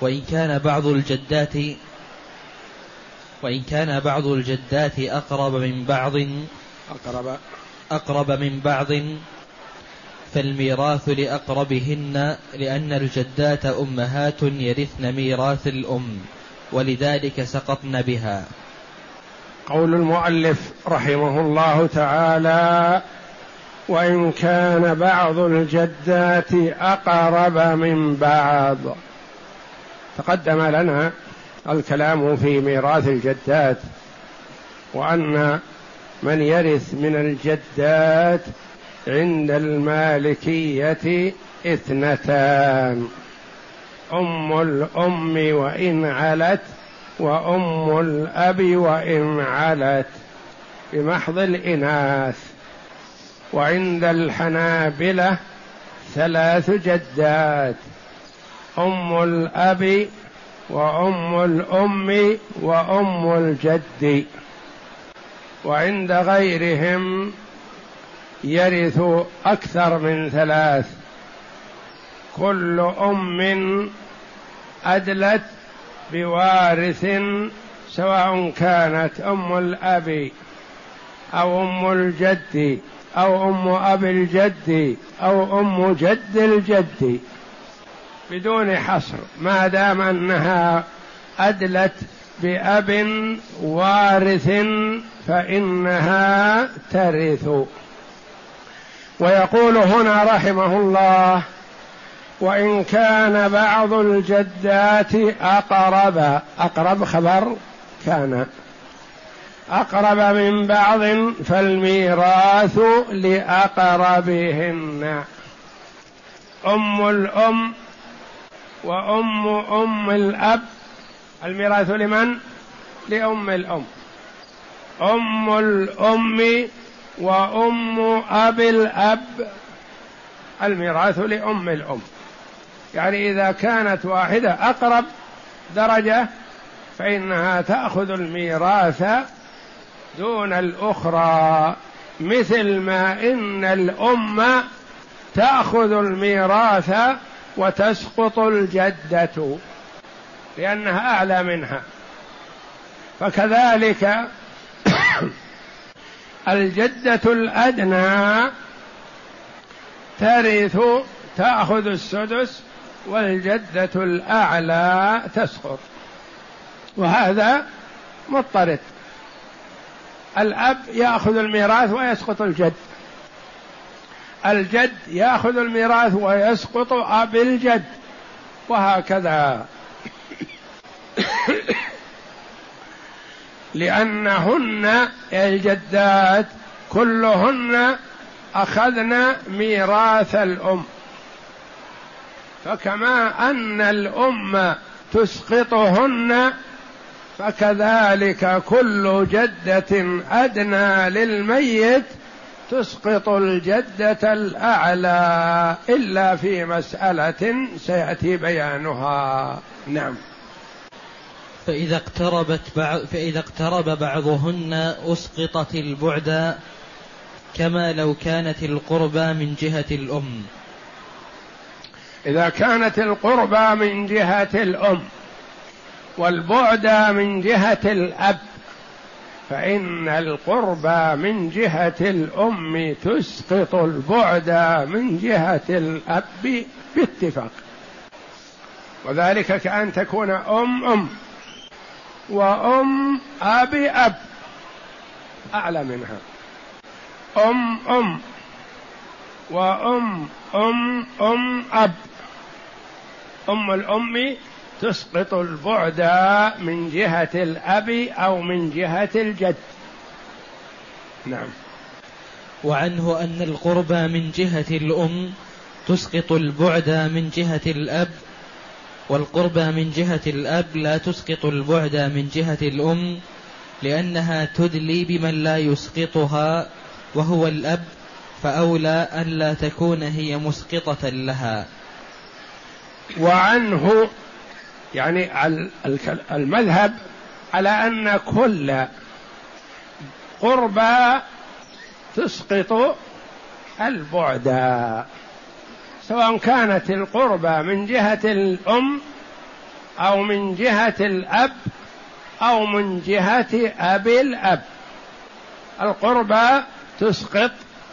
وإن كان بعض الجدات وإن كان بعض الجدات أقرب من بعض أقرب. أقرب من بعض فالميراث لأقربهن لأن الجدات أمهات يرثن ميراث الأم ولذلك سقطن بها. قول المؤلف رحمه الله تعالى وإن كان بعض الجدات أقرب من بعض. تقدم لنا الكلام في ميراث الجدات وأن من يرث من الجدات عند المالكية اثنتان أم الأم وإن علت وأم الأب وإن علت بمحض الإناث. وعند الحنابلة ثلاث جدات. أم الأب وأم الأم وأم الجد. وعند غيرهم يرث أكثر من ثلاث. كل أم أدلت بوارث سواء كانت أم الأب أو أم الجد أو أم أب الجد أو أم جد الجد. بدون حصر ما دام أنها أدلت بأب وارث فإنها ترث. ويقول هنا رحمه الله وإن كان بعض الجدات أقرب أقرب خبر كان أقرب من بعض فالميراث لأقربهن. أم الأم وأم أم الأب. الميراث لمن؟ لأم الأم. أم الأم وأم أب الأب. الميراث لأم الأم. يعني إذا كانت واحدة أقرب درجة فإنها تأخذ الميراث دون الأخرى. مثل ما إن الأم تأخذ الميراث وتسقط الجدة لأنها أعلى منها. فكذلك الجدة الأدنى ترث تأخذ السدس والجدة الأعلى تسقط. وهذا مضطرد. الأب يأخذ الميراث ويسقط الجد. الجد ياخذ الميراث ويسقط اب الجد وهكذا. لأنهن الجدات كلهن أخذن ميراث الأم. فكما أن الأم تسقطهن فكذلك كل جدة أدنى للميت تسقط الجدة الأعلى إلا في مسألة سيأتي بيانها. نعم. فإذا اقتربت بعض فإذا اقترب بعضهن أسقطت البعد كما لو كانت القربى من جهة الأم. إذا كانت القربى من جهة الأم والبعد من جهة الأب فإن القربى من جهة الأم تسقط البعد من جهة الأب باتفاق. وذلك كأن تكون أم أم وأم أب أب أعلى منها. أم أم وأم أم أم أب. أم الأم تسقط البعد من جهة الأب أو من جهة الجد. نعم. وعنه أن القربى من جهة الأم تسقط البعد من جهة الأب والقربى من جهة الأب لا تسقط البعد من جهة الأم لأنها تدلي بمن لا يسقطها وهو الأب فأولى ألا تكون هي مسقطة لها. وعنه يعني المذهب على أن كل قربى تسقط البعد سواء كانت القربى من جهة الأم أو من جهة الأب أو من جهة أبي الأب. القربى تسقط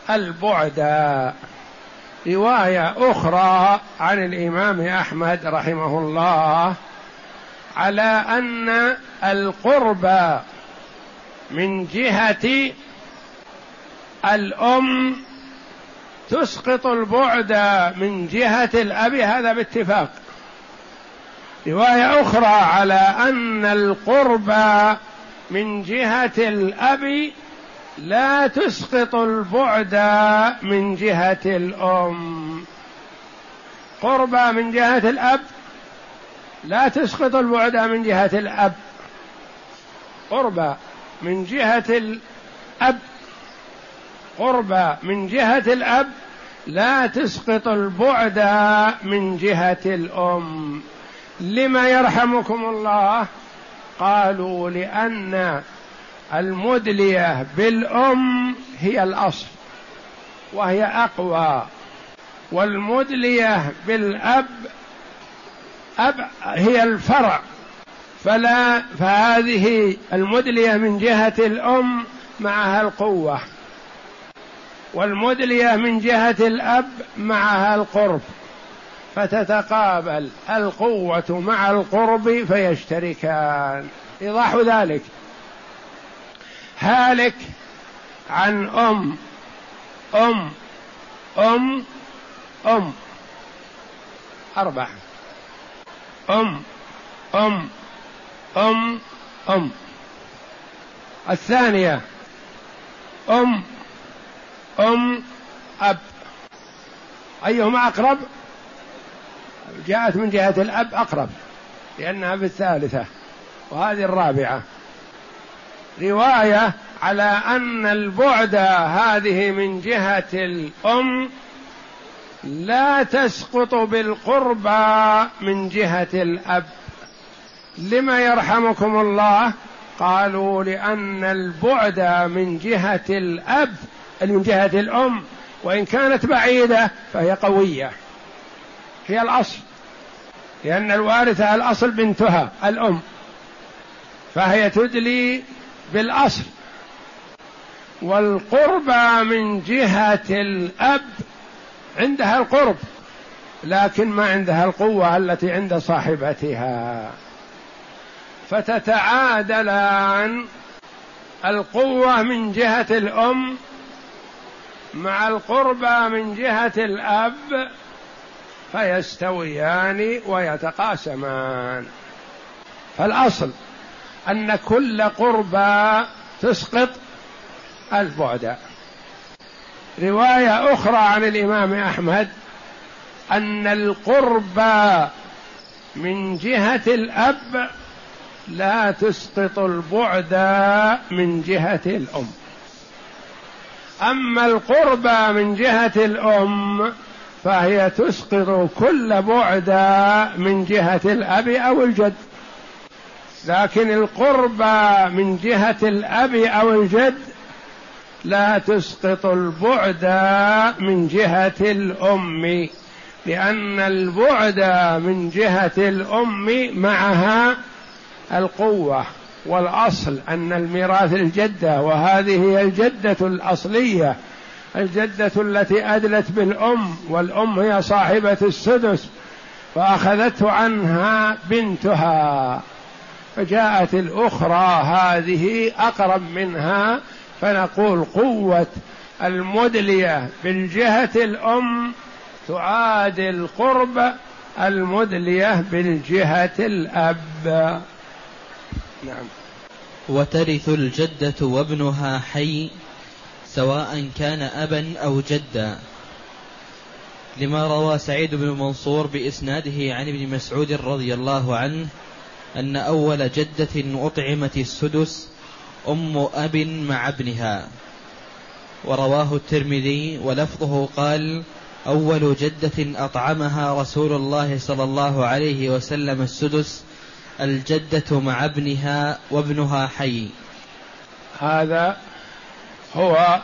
البعد. رواية أخرى عن الإمام أحمد رحمه الله على أن القرب من جهة الأم تسقط البعد من جهة الأب هذا باتفاق. رواية أخرى على أن القرب من جهة الأب لا تسقط البعد من جهة الأم. قربى من جهة الأب لا تسقط البعد من جهة الأب. قربى من جهة الأب. قربى من جهة الأب. لا تسقط البعد من جهة الأم. لما يرحمكم الله؟ قالوا لأن المدلية بالأم هي الأصل وهي أقوى. والمدلية بالأب أب هي الفرع. فلا فهذه المدلية من جهة الأم معها القوة. والمدلية من جهة الأب معها القرب. فتتقابل القوة مع القرب فيشتركان. إيضاح ذلك. هالك عن أم. أم. أم. أم. أربع أم أم أم أم. الثانية. أم أم أب. أيهما أقرب؟ جاءت من جهة الأب أقرب لأنها في الثالثة وهذه الرابعة. رواية على أن البعد هذه من جهة الأم لا تسقط بالقربى من جهة الأب. لما يرحمكم الله؟ قالوا لأن البعد من جهة الأب من جهة الأم وإن كانت بعيدة فهي قوية. هي الأصل. لأن الوارثة الأصل بنتها الأم. فهي تدلي بالأصل. والقربى من جهة الأب عندها القرب لكن ما عندها القوة التي عند صاحبتها. فتتعادلان القوة من جهة الأم مع القربى من جهة الأب فيستويان ويتقاسمان. فالأصل أن كل قربى تسقط البعد. رواية أخرى عن الإمام أحمد أن القربى من جهة الأب لا تسقط البعد من جهة الأم. أما القربى من جهة الأم فهي تسقط كل بعد من جهة الأب أو الجد. لكن القربى من جهة الأب أو الجد لا تسقط البعد من جهة الأم لأن البعد من جهة الأم معها القوة والأصل أن الميراث الجدة وهذه هي الجدة الأصلية الجدة التي أدلت بالأم والأم هي صاحبة السدس فأخذته عنها بنتها فجاءت الأخرى هذه أقرب منها فنقول قوة المدلية بالجهة الأم تعادل قرب المدلية بالجهة الأب. نعم. وترث الجدة وابنها حي سواء كان أبا أو جدا. لما روى سعيد بن منصور بإسناده عن ابن مسعود رضي الله عنه أن أول جدة أطعمت السدس أم أب مع ابنها. ورواه الترمذي ولفظه قال أول جدة أطعمها رسول الله صلى الله عليه وسلم السدس الجدة مع ابنها وابنها حي. هذا هو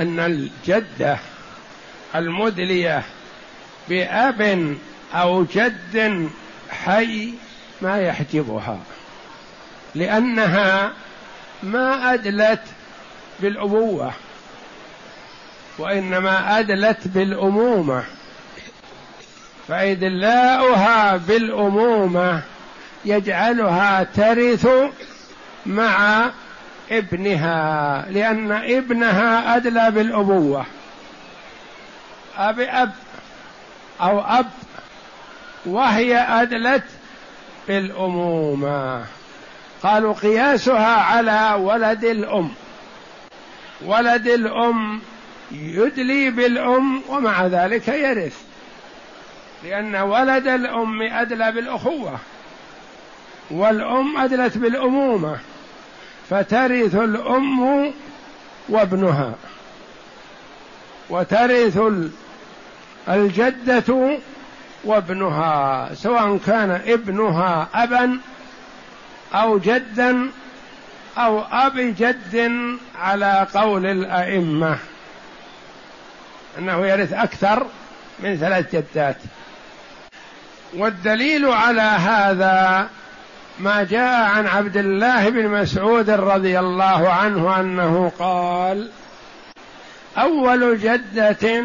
أن الجدة المدلية بأب أو جد حي ما يحجبها لأنها ما أدلت بالأبوة وإنما أدلت بالأمومة. فإدلاؤها بالأمومة يجعلها ترث مع ابنها لأن ابنها أدلى بالأبوة. أب أب أو أب وهي أدلت بالأمومة. قالوا قياسها على ولد الأم. ولد الأم يدلي بالأم ومع ذلك يرث. لأن ولد الأم أدلى بالأخوة والأم أدلت بالأمومة فترث الأم وابنها. وترث الجدة وابنها سواء كان ابنها أبا أو جدا أو أب جد على قول الأئمة. أنه يرث أكثر من ثلاث جدات. والدليل على هذا ما جاء عن عبد الله بن مسعود رضي الله عنه أنه قال أول جدة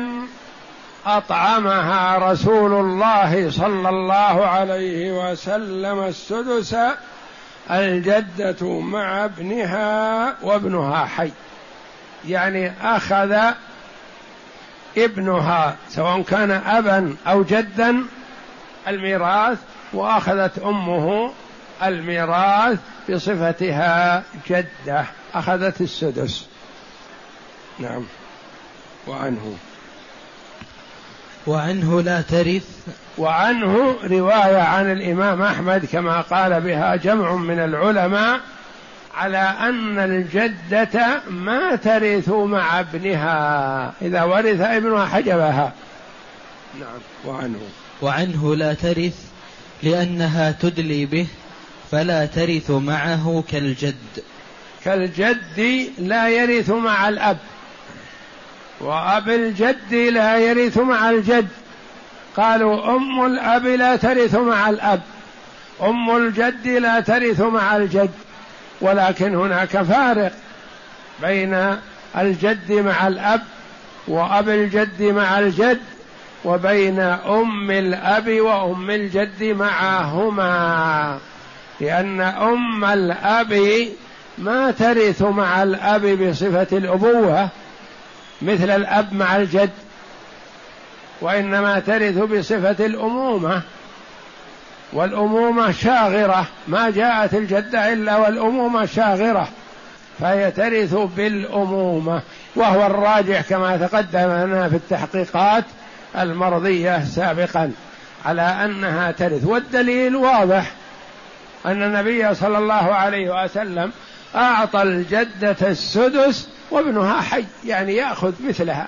أطعمها رسول الله صلى الله عليه وسلم السدس الجدة مع ابنها وابنها حي. يعني أخذ ابنها سواء كان ابا أو جدا الميراث وأخذت أمه الميراث بصفتها جدة. أخذت السدس. نعم. وعنه. وعنه لا ترث. وعنه رواية عن الإمام أحمد كما قال بها جمع من العلماء على أن الجدة ما ترث مع ابنها. إذا ورث ابنها حجبها. نعم وعنه. وعنه لا ترث لأنها تدلي به فلا ترث معه كالجد. كالجد لا يرث مع الأب. وأب الجد لا يرث مع الجد. قالوا أم الأب لا ترث مع الأب. أم الجد لا ترث مع الجد. ولكن هناك فارق بين الجد مع الأب وأب الجد مع الجد وبين أم الأب وأم الجد معهما. لأن أم الأب ما ترث مع الأب بصفة الأبوة مثل الأب مع الجد وإنما ترث بصفة الأمومة والأمومة شاغرة ما جاءت الجدة إلا والأمومة شاغرة فهي ترث بالأمومة وهو الراجح كما تقدم لنا في التحقيقات المرضية سابقا على أنها ترث. والدليل واضح أن النبي صلى الله عليه وسلم أعطى الجدة السدس وابنها حي يعني يأخذ مثلها.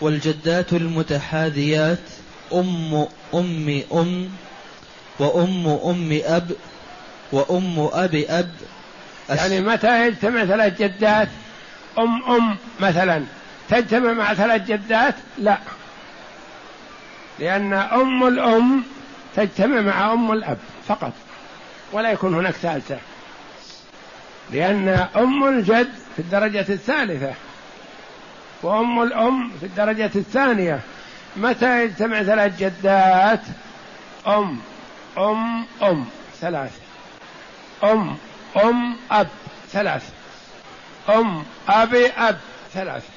والجدات المتحاذيات أم أم أم وأم أم أب وأم أب أب. يعني متى يجتمع ثلاث جدات؟ أم أم مثلا. تجتمع مع ثلاث جدات؟ لا. لأن أم الأم تجتمع مع أم الأب فقط ولا يكون هناك ثالثة. لأن أم الجد في الدرجة الثالثة وأم الأم في الدرجة الثانية. متى يجتمع ثلاث جدات أم أم أم ثلاثة. أم أم أب ثلاثة. أم أبي أب ثلاثة.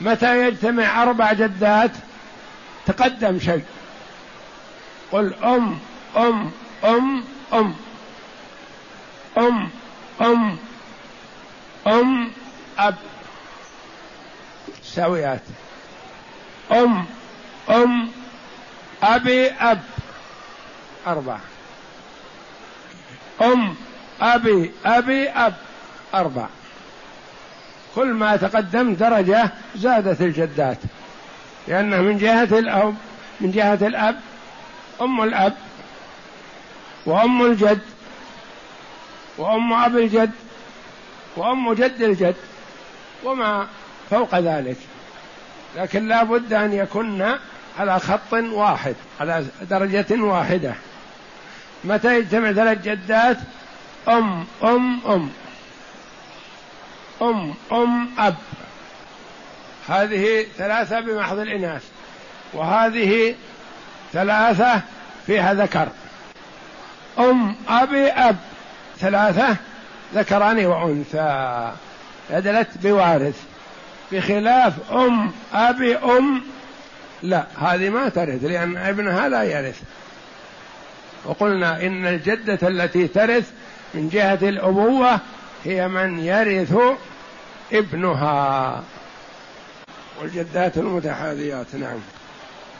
متى يجتمع أربع جدات؟ تقدم شيء. قل أم أم أم أم. أم أم أم أب. سويات أم أم أبي أب. أربعة. أم أبي أبي أب. أربع كل ما تقدم درجة زادت الجدات لأنه من جهة الأب من جهة الأب أم الأب وأم الجد. وأم أب الجد وأم جد الجد وما فوق ذلك. لكن لا بد أن يكن على خط واحد على درجة واحدة. متى يجتمع ثلاث جدات؟ أم أم أم. أم أم أب. هذه ثلاثة بمحض الإناث وهذه ثلاثة فيها ذكر. أم أبي أب. ثلاثة ذكران وأنثى. أدلت بوارث. بخلاف أم أبي أم. لا هذه ما ترث لأن ابنها لا يرث. وقلنا إن الجدة التي ترث من جهة الأبوة هي من يرث ابنها. والجدات المتحاذيات نعم.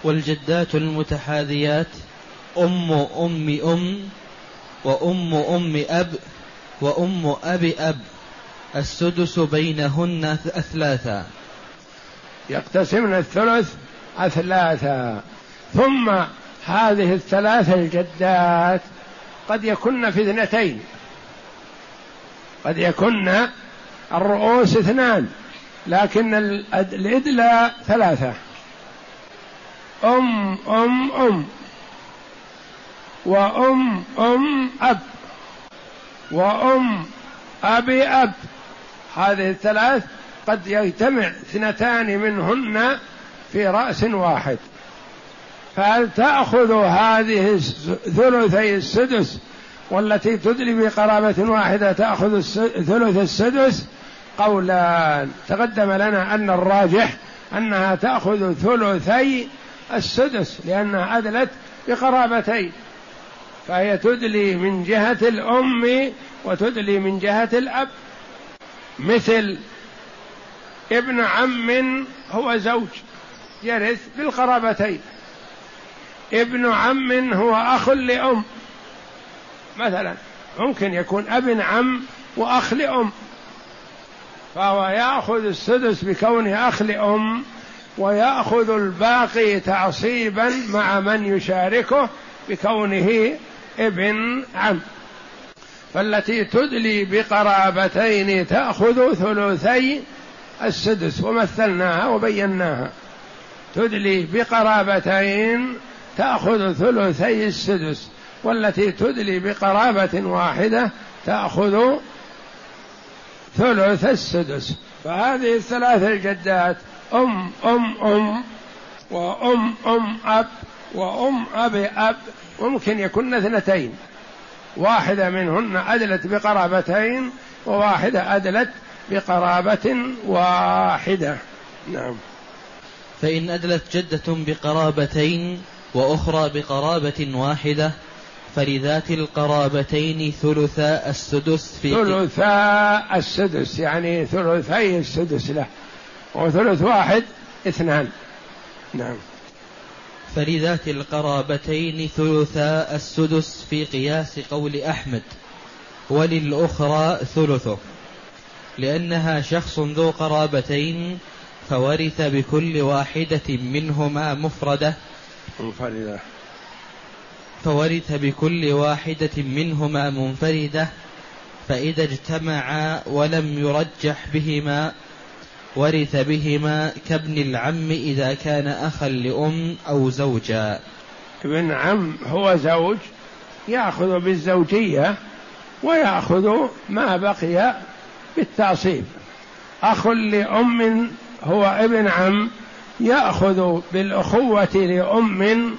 والجدات المتحاذيات أم أم أم. وأم أم أب وأم أب أب. السدس بينهن أثلاثا. يقتسمن الثلث أثلاثا. ثم هذه الثلاث الجدات قد يكن في اثنتين. قد يكن الرؤوس اثنان لكن الإدلى ثلاثة. أم أم أم. وأم أم أب. وأم أبي أب. هذه الثلاث قد يجتمع اثنتان منهن في رأس واحد. فهل تأخذ هذه ثلثي السدس والتي تدلي بقرابة واحدة تأخذ ثلث السدس؟ قولان. تقدم لنا أن الراجح أنها تأخذ ثلثي السدس لأنها أدلت بقرابتين. فهي تدلي من جهة الأم وتدلي من جهة الأب. مثل ابن عم هو زوج يرث بالقرابتين ابن عم هو أخ لأم. مثلا ممكن يكون أبن عم وأخ لأم. فهو يأخذ السدس بكونه أخ لأم ويأخذ الباقي تعصيبا مع من يشاركه بكونه ابن عم فالتي تدلي بقرابتين تأخذ ثلثي السدس ومثلناها وبيناها. تدلي بقرابتين تأخذ ثلثي السدس والتي تدلي بقرابة واحدة تأخذ ثلث السدس. فهذه الثلاث الجدات أم أم أم وأم أم أب وأم أب أب ممكن يكن اثنتين. واحدة منهن أدلت بقرابتين وواحدة أدلت بقرابة واحدة. نعم. فإن أدلت جدة بقرابتين وأخرى بقرابة واحدة فلذات القرابتين ثلثا السدس في ثلثا السدس يعني ثلثي السدس له وثلث واحد اثنان. نعم. فلذات القرابتين ثلثا السدس في قياس قول أحمد وللأخرى ثلثه. لأنها شخص ذو قرابتين فورث بكل واحدة منهما مفردة. منفردة. فورث بكل واحدة منهما منفردة فإذا اجتمعا ولم يرجح بهما ورث بهما كابن العم إذا كان أخا لأم أو زوجا. ابن عم هو زوج يأخذ بالزوجية ويأخذ ما بقي بالتعصيب. أخ لأم هو ابن عم يأخذ بالأخوة لأم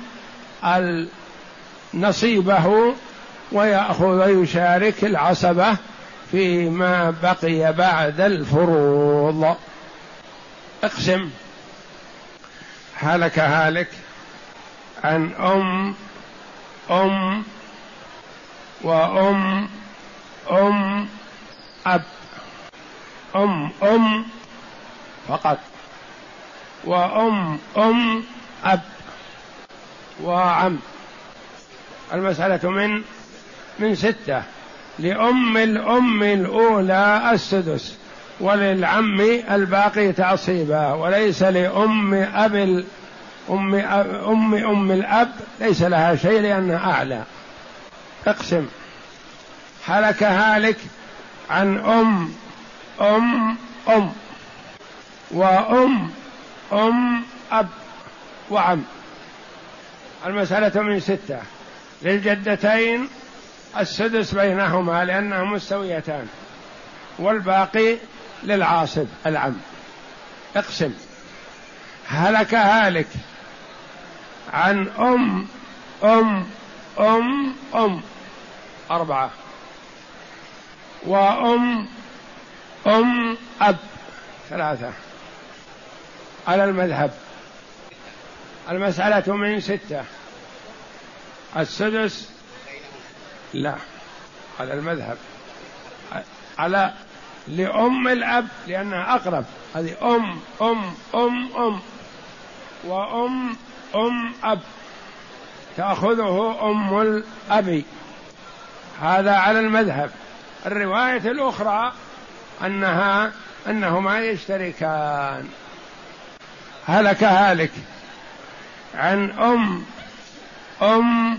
نصيبه ويأخذ ويشارك العصبة فيما بقي بعد الفروض. اقسم. هلك هالك عن أم أم وأم أم أب. أم أم فقط. وأم أم أب. وعم. المسألة من من ستة. لأم الأم الأولى السدس. وللعم الباقي تعصيبا وليس لأم أب أم أم أم الأب ليس لها شيء لأنها أعلى. اقسم. هلك هالك عن أم أم أم وأم أم أب وعم. المسألة من ستة. للجدتين السدس بينهما لأنهما مستويتان والباقي للعاصب العم. اقسم. هلك هالك. عن أم أم أم أم. أربعة. وأم أم أب. ثلاثة. على المذهب. المسألة من ستة. السدس. لا. على المذهب. على لأم الأب لأنها أقرب. هذه أم أم أم أم. وأم أم أب. تأخذه أم الأب. هذا على المذهب. الرواية الأخرى أنها أنهما يشتركان. هلك هالك. عن أم أم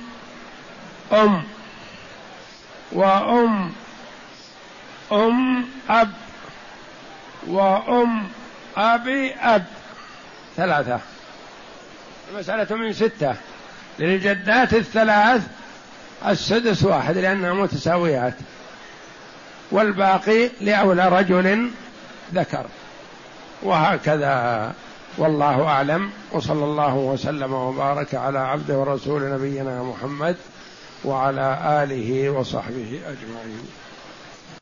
أم. وأم أم أب وأم أبي أب. ثلاثة. المسألة من ستة. للجدات الثلاث السدس واحد لأنها متساويات. والباقي لأولى رجل ذكر. وهكذا. والله أعلم. وصلى الله وسلم وبارك على عبده ورسول نبينا محمد وعلى آله وصحبه أجمعين.